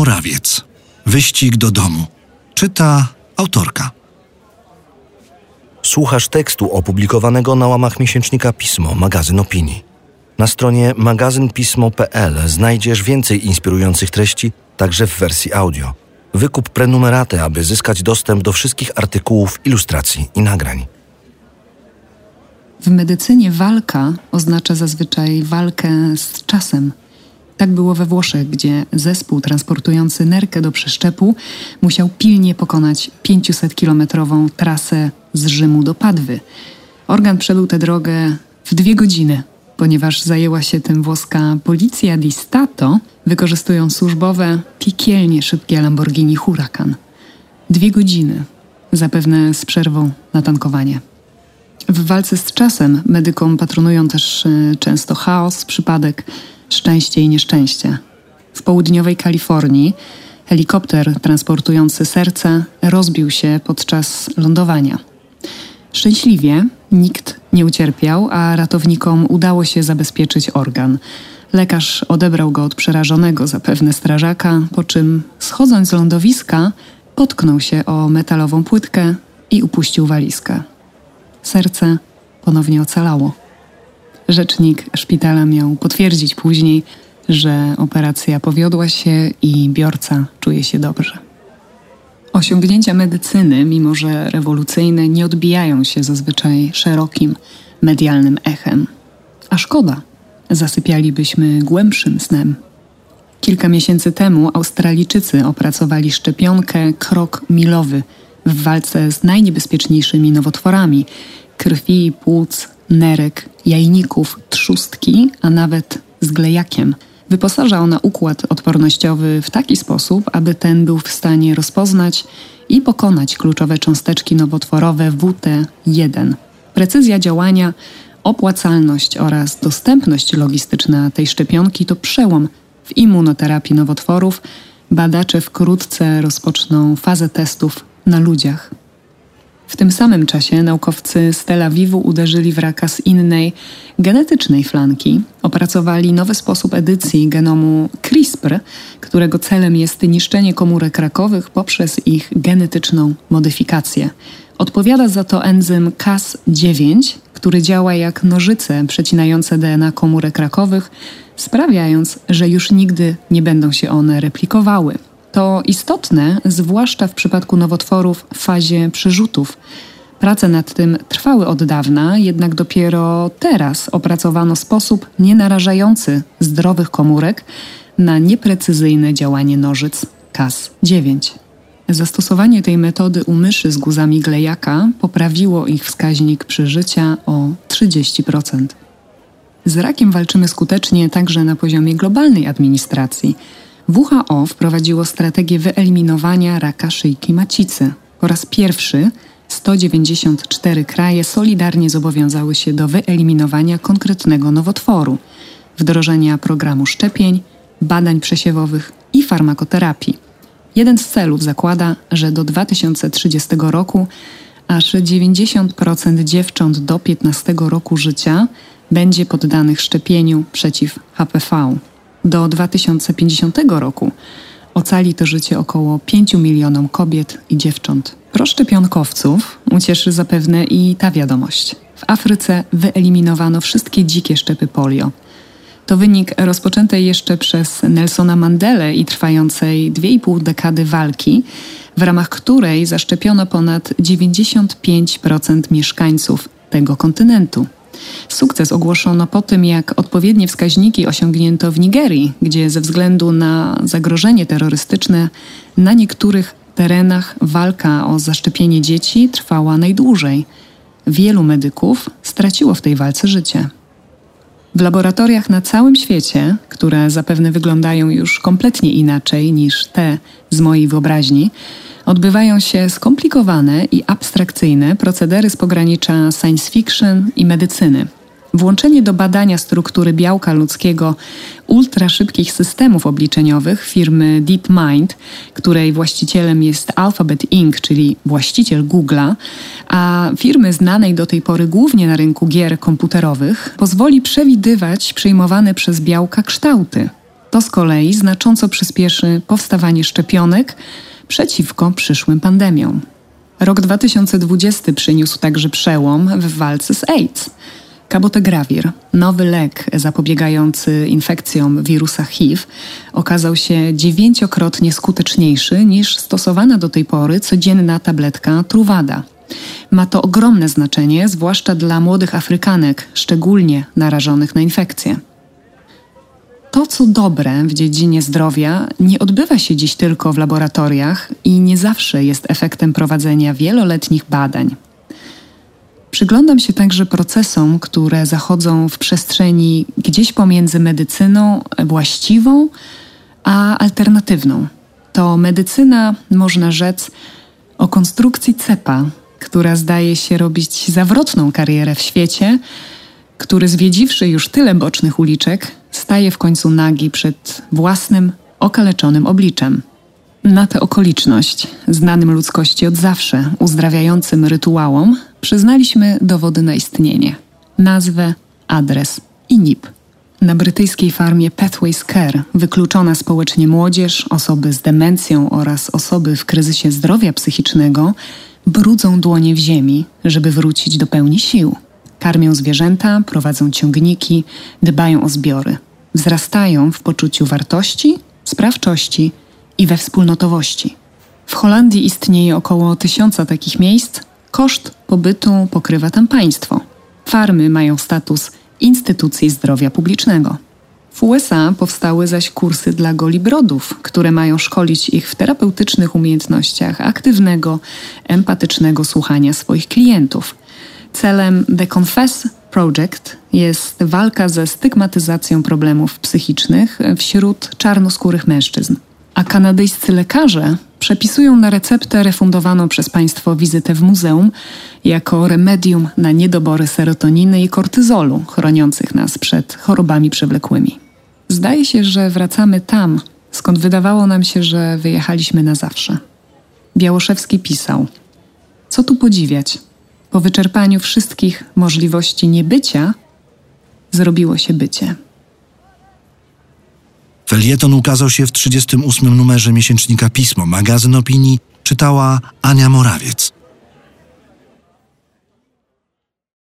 Morawiec. Wyścig do domu. Czyta autorka. Słuchasz tekstu opublikowanego na łamach miesięcznika Pismo, magazyn opinii. Na stronie magazynpismo.pl znajdziesz więcej inspirujących treści, także w wersji audio. Wykup prenumeratę, aby zyskać dostęp do wszystkich artykułów, ilustracji i nagrań. W medycynie walka oznacza zazwyczaj walkę z czasem. Tak było we Włoszech, gdzie zespół transportujący nerkę do przeszczepu musiał pilnie pokonać 500-kilometrową trasę z Rzymu do Padwy. Organ przebył tę drogę w dwie godziny, ponieważ zajęła się tym włoska Policja di Stato, wykorzystując służbowe, piekielnie szybkie Lamborghini Huracan. Dwie godziny, zapewne z przerwą na tankowanie. W walce z czasem medykom patronują też e, często chaos, przypadek, szczęście i nieszczęście. W południowej Kalifornii helikopter transportujący serce rozbił się podczas lądowania. Szczęśliwie nikt nie ucierpiał, a ratownikom udało się zabezpieczyć organ. Lekarz odebrał go od przerażonego zapewne strażaka, po czym schodząc z lądowiska, potknął się o metalową płytkę i upuścił walizkę. Serce ponownie ocalało. Rzecznik szpitala miał potwierdzić później, że operacja powiodła się i biorca czuje się dobrze. Osiągnięcia medycyny, mimo że rewolucyjne, nie odbijają się zazwyczaj szerokim medialnym echem. A szkoda, zasypialibyśmy głębszym snem. Kilka miesięcy temu Australijczycy opracowali szczepionkę krok milowy w walce z najniebezpieczniejszymi nowotworami krwi, płuc, nerek, jajników, trzustki, a nawet z glejakiem. Wyposaża ona układ odpornościowy w taki sposób, aby ten był w stanie rozpoznać i pokonać kluczowe cząsteczki nowotworowe WT1. Precyzja działania, opłacalność oraz dostępność logistyczna tej szczepionki to przełom w immunoterapii nowotworów. Badacze wkrótce rozpoczną fazę testów na ludziach. W tym samym czasie naukowcy z Tel Awiwu uderzyli w raka z innej, genetycznej flanki. Opracowali nowy sposób edycji genomu CRISPR, którego celem jest niszczenie komórek rakowych poprzez ich genetyczną modyfikację. Odpowiada za to enzym Cas9, który działa jak nożyce przecinające DNA komórek rakowych, sprawiając, że już nigdy nie będą się one replikowały. To istotne, zwłaszcza w przypadku nowotworów w fazie przerzutów. Prace nad tym trwały od dawna, jednak dopiero teraz opracowano sposób nie narażający zdrowych komórek na nieprecyzyjne działanie nożyc Cas9. Zastosowanie tej metody u myszy z guzami glejaka poprawiło ich wskaźnik przeżycia o 30%. Z rakiem walczymy skutecznie także na poziomie globalnej administracji – WHO wprowadziło strategię wyeliminowania raka szyjki macicy. Po raz pierwszy 194 kraje solidarnie zobowiązały się do wyeliminowania konkretnego nowotworu, wdrożenia programu szczepień, badań przesiewowych i farmakoterapii. Jeden z celów zakłada, że do 2030 roku aż 90% dziewcząt do 15 roku życia będzie poddanych szczepieniu przeciw HPV. Do 2050 roku ocali to życie około 5 milionom kobiet i dziewcząt. Proszczepionkowców ucieszy zapewne i ta wiadomość. W Afryce wyeliminowano wszystkie dzikie szczepy polio. To wynik rozpoczętej jeszcze przez Nelsona Mandelę i trwającej 2,5 dekady walki, w ramach której zaszczepiono ponad 95% mieszkańców tego kontynentu. Sukces ogłoszono po tym, jak odpowiednie wskaźniki osiągnięto w Nigerii, gdzie ze względu na zagrożenie terrorystyczne na niektórych terenach walka o zaszczepienie dzieci trwała najdłużej. Wielu medyków straciło w tej walce życie. W laboratoriach na całym świecie, które zapewne wyglądają już kompletnie inaczej niż te z mojej wyobraźni, odbywają się skomplikowane i abstrakcyjne procedery z pogranicza science fiction i medycyny. Włączenie do badania struktury białka ludzkiego ultraszybkich systemów obliczeniowych firmy DeepMind, której właścicielem jest Alphabet Inc., czyli właściciel Google'a, a firmy znanej do tej pory głównie na rynku gier komputerowych, pozwoli przewidywać przyjmowane przez białka kształty. To z kolei znacząco przyspieszy powstawanie szczepionek przeciwko przyszłym pandemiom. Rok 2020 przyniósł także przełom w walce z AIDS. Cabotegravir, nowy lek zapobiegający infekcjom wirusa HIV, okazał się dziewięciokrotnie skuteczniejszy niż stosowana do tej pory codzienna tabletka Truvada. Ma to ogromne znaczenie, zwłaszcza dla młodych Afrykanek, szczególnie narażonych na infekcje. To, co dobre w dziedzinie zdrowia, nie odbywa się dziś tylko w laboratoriach i nie zawsze jest efektem prowadzenia wieloletnich badań. Przyglądam się także procesom, które zachodzą w przestrzeni gdzieś pomiędzy medycyną właściwą a alternatywną. To medycyna, można rzec, o konstrukcji cepa, która zdaje się robić zawrotną karierę w świecie, który zwiedziwszy już tyle bocznych uliczek, staje w końcu nagi przed własnym, okaleczonym obliczem. Na tę okoliczność, znanym ludzkości od zawsze, uzdrawiającym rytuałom, przyznaliśmy dowody na istnienie. Nazwę, adres i NIP. Na brytyjskiej farmie Pathways Care wykluczona społecznie młodzież, osoby z demencją oraz osoby w kryzysie zdrowia psychicznego brudzą dłonie w ziemi, żeby wrócić do pełni sił. Karmią zwierzęta, prowadzą ciągniki, dbają o zbiory. Wzrastają w poczuciu wartości, sprawczości i we wspólnotowości. W Holandii istnieje około tysiąca takich miejsc. Koszt pobytu pokrywa tam państwo. Farmy mają status instytucji zdrowia publicznego. W USA powstały zaś kursy dla golibrodów, które mają szkolić ich w terapeutycznych umiejętnościach aktywnego, empatycznego słuchania swoich klientów. Celem The Confess Project jest walka ze stygmatyzacją problemów psychicznych wśród czarnoskórych mężczyzn. A kanadyjscy lekarze przepisują na receptę refundowaną przez państwo wizytę w muzeum jako remedium na niedobory serotoniny i kortyzolu chroniących nas przed chorobami przewlekłymi. Zdaje się, że wracamy tam, skąd wydawało nam się, że wyjechaliśmy na zawsze. Białoszewski pisał: Co tu podziwiać? Po wyczerpaniu wszystkich możliwości niebycia, zrobiło się bycie. Felieton ukazał się w 38 numerze miesięcznika Pismo. Magazyn opinii czytała Ania Morawiec.